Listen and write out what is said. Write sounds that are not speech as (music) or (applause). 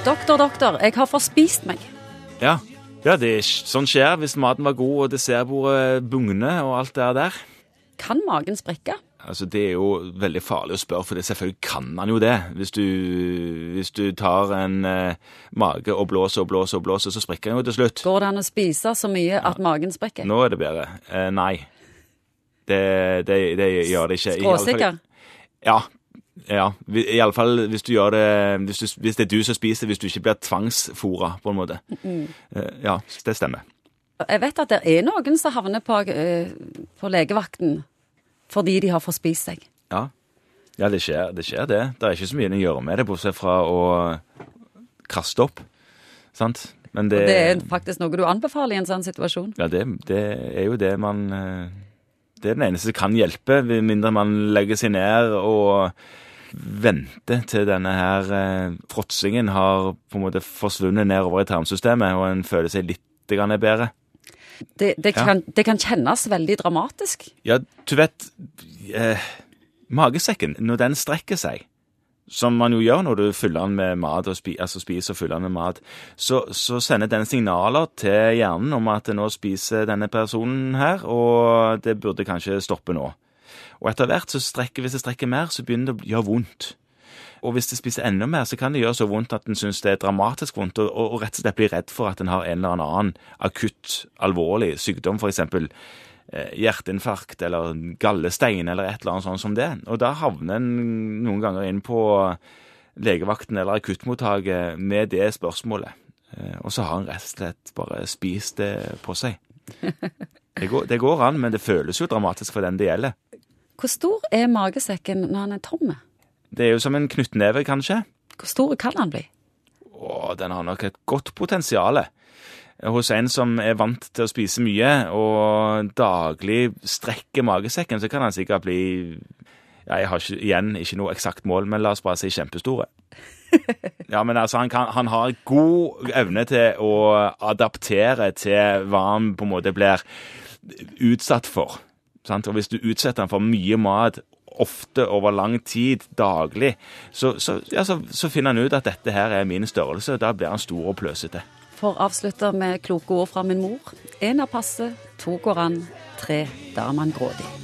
Doktor, doktor, jeg har forspist meg. Ja, ja det er, sånn skjer hvis maten var god og dessertbordet bugner og alt det der. Kan magen sprekke? Altså, Det er jo veldig farlig å spørre, for det selvfølgelig kan man jo det. Hvis du, hvis du tar en eh, mage og blåser og blåser og blåser, så sprekker den jo til slutt. Går det an å spise så mye at magen sprekker? Nå er det bedre. Eh, nei. Det, det, det gjør det ikke. Skråsikker? Ja. Ja. Iallfall hvis du gjør det hvis, du, hvis det er du som spiser, hvis du ikke blir tvangsfora, på en måte. Mm. ja, det stemmer. Jeg vet at det er noen som havner på, eh, på legevakten fordi de har forspist seg. Ja, ja det, skjer, det skjer det. Det er ikke så mye en gjør med det, bortsett fra å kaste opp. Sant? Men det, Det er faktisk noe du anbefaler i en sånn situasjon. ja, det, det er jo det man eh, Det er den eneste som kan hjelpe, mindre man legger seg ned og venter til denne her eh, fråtsingen har på en måte forsvunnet nedover i tarmsystemet, og en føler seg litt grann bedre. Det, det, Ja. kan, det kan kjennes veldig dramatisk. Ja, du vet eh, Magesekken, når den strekker seg, som man jo gjør når du fyller den med mat, og spi, altså spiser og fyller den med mat, så, så sender den signaler til hjernen om at nå spiser denne personen her, og det burde kanskje stoppe nå. Og etter hvert, så strekker, hvis det strekker mer, så begynner det å gjøre vondt. Og hvis det spiser enda mer, så kan det gjøre så vondt at en syns det er dramatisk vondt, og, og, rett og slett blir redd for at en har en eller annen akutt, alvorlig sykdom, f.eks. Eh, hjerteinfarkt eller gallestein eller et eller annet sånt som det. Og da havner en noen ganger inn på legevakten eller akuttmottaket med det spørsmålet. Eh, og så har en rett og slett bare spist det på seg. (laughs) Det går, det går an, men det føles jo dramatisk for den det gjelder. Hvor stor er magesekken når han er tom? Det er jo som en knyttneve, kanskje. Hvor stor kan han bli? Å, den har nok et godt potensial. Hos en som er vant til å spise mye og daglig strekker magesekken, så kan han sikkert bli ja, Jeg har ikke, igjen ikke noe eksakt mål, men la oss bare si kjempestore. (laughs) Ja, men altså, han, kan, han har god evne til å adaptere til hva han på en måte blir utsatt for. Sant? Og hvis du utsetter han for mye mat ofte over lang tid, daglig, så, så, ja, så, så finner han ut at dette her er min størrelse, da blir han stor og pløsete. For å avslutte med kloke ord fra min mor. Én er passe, to går an, tre da er man grådig.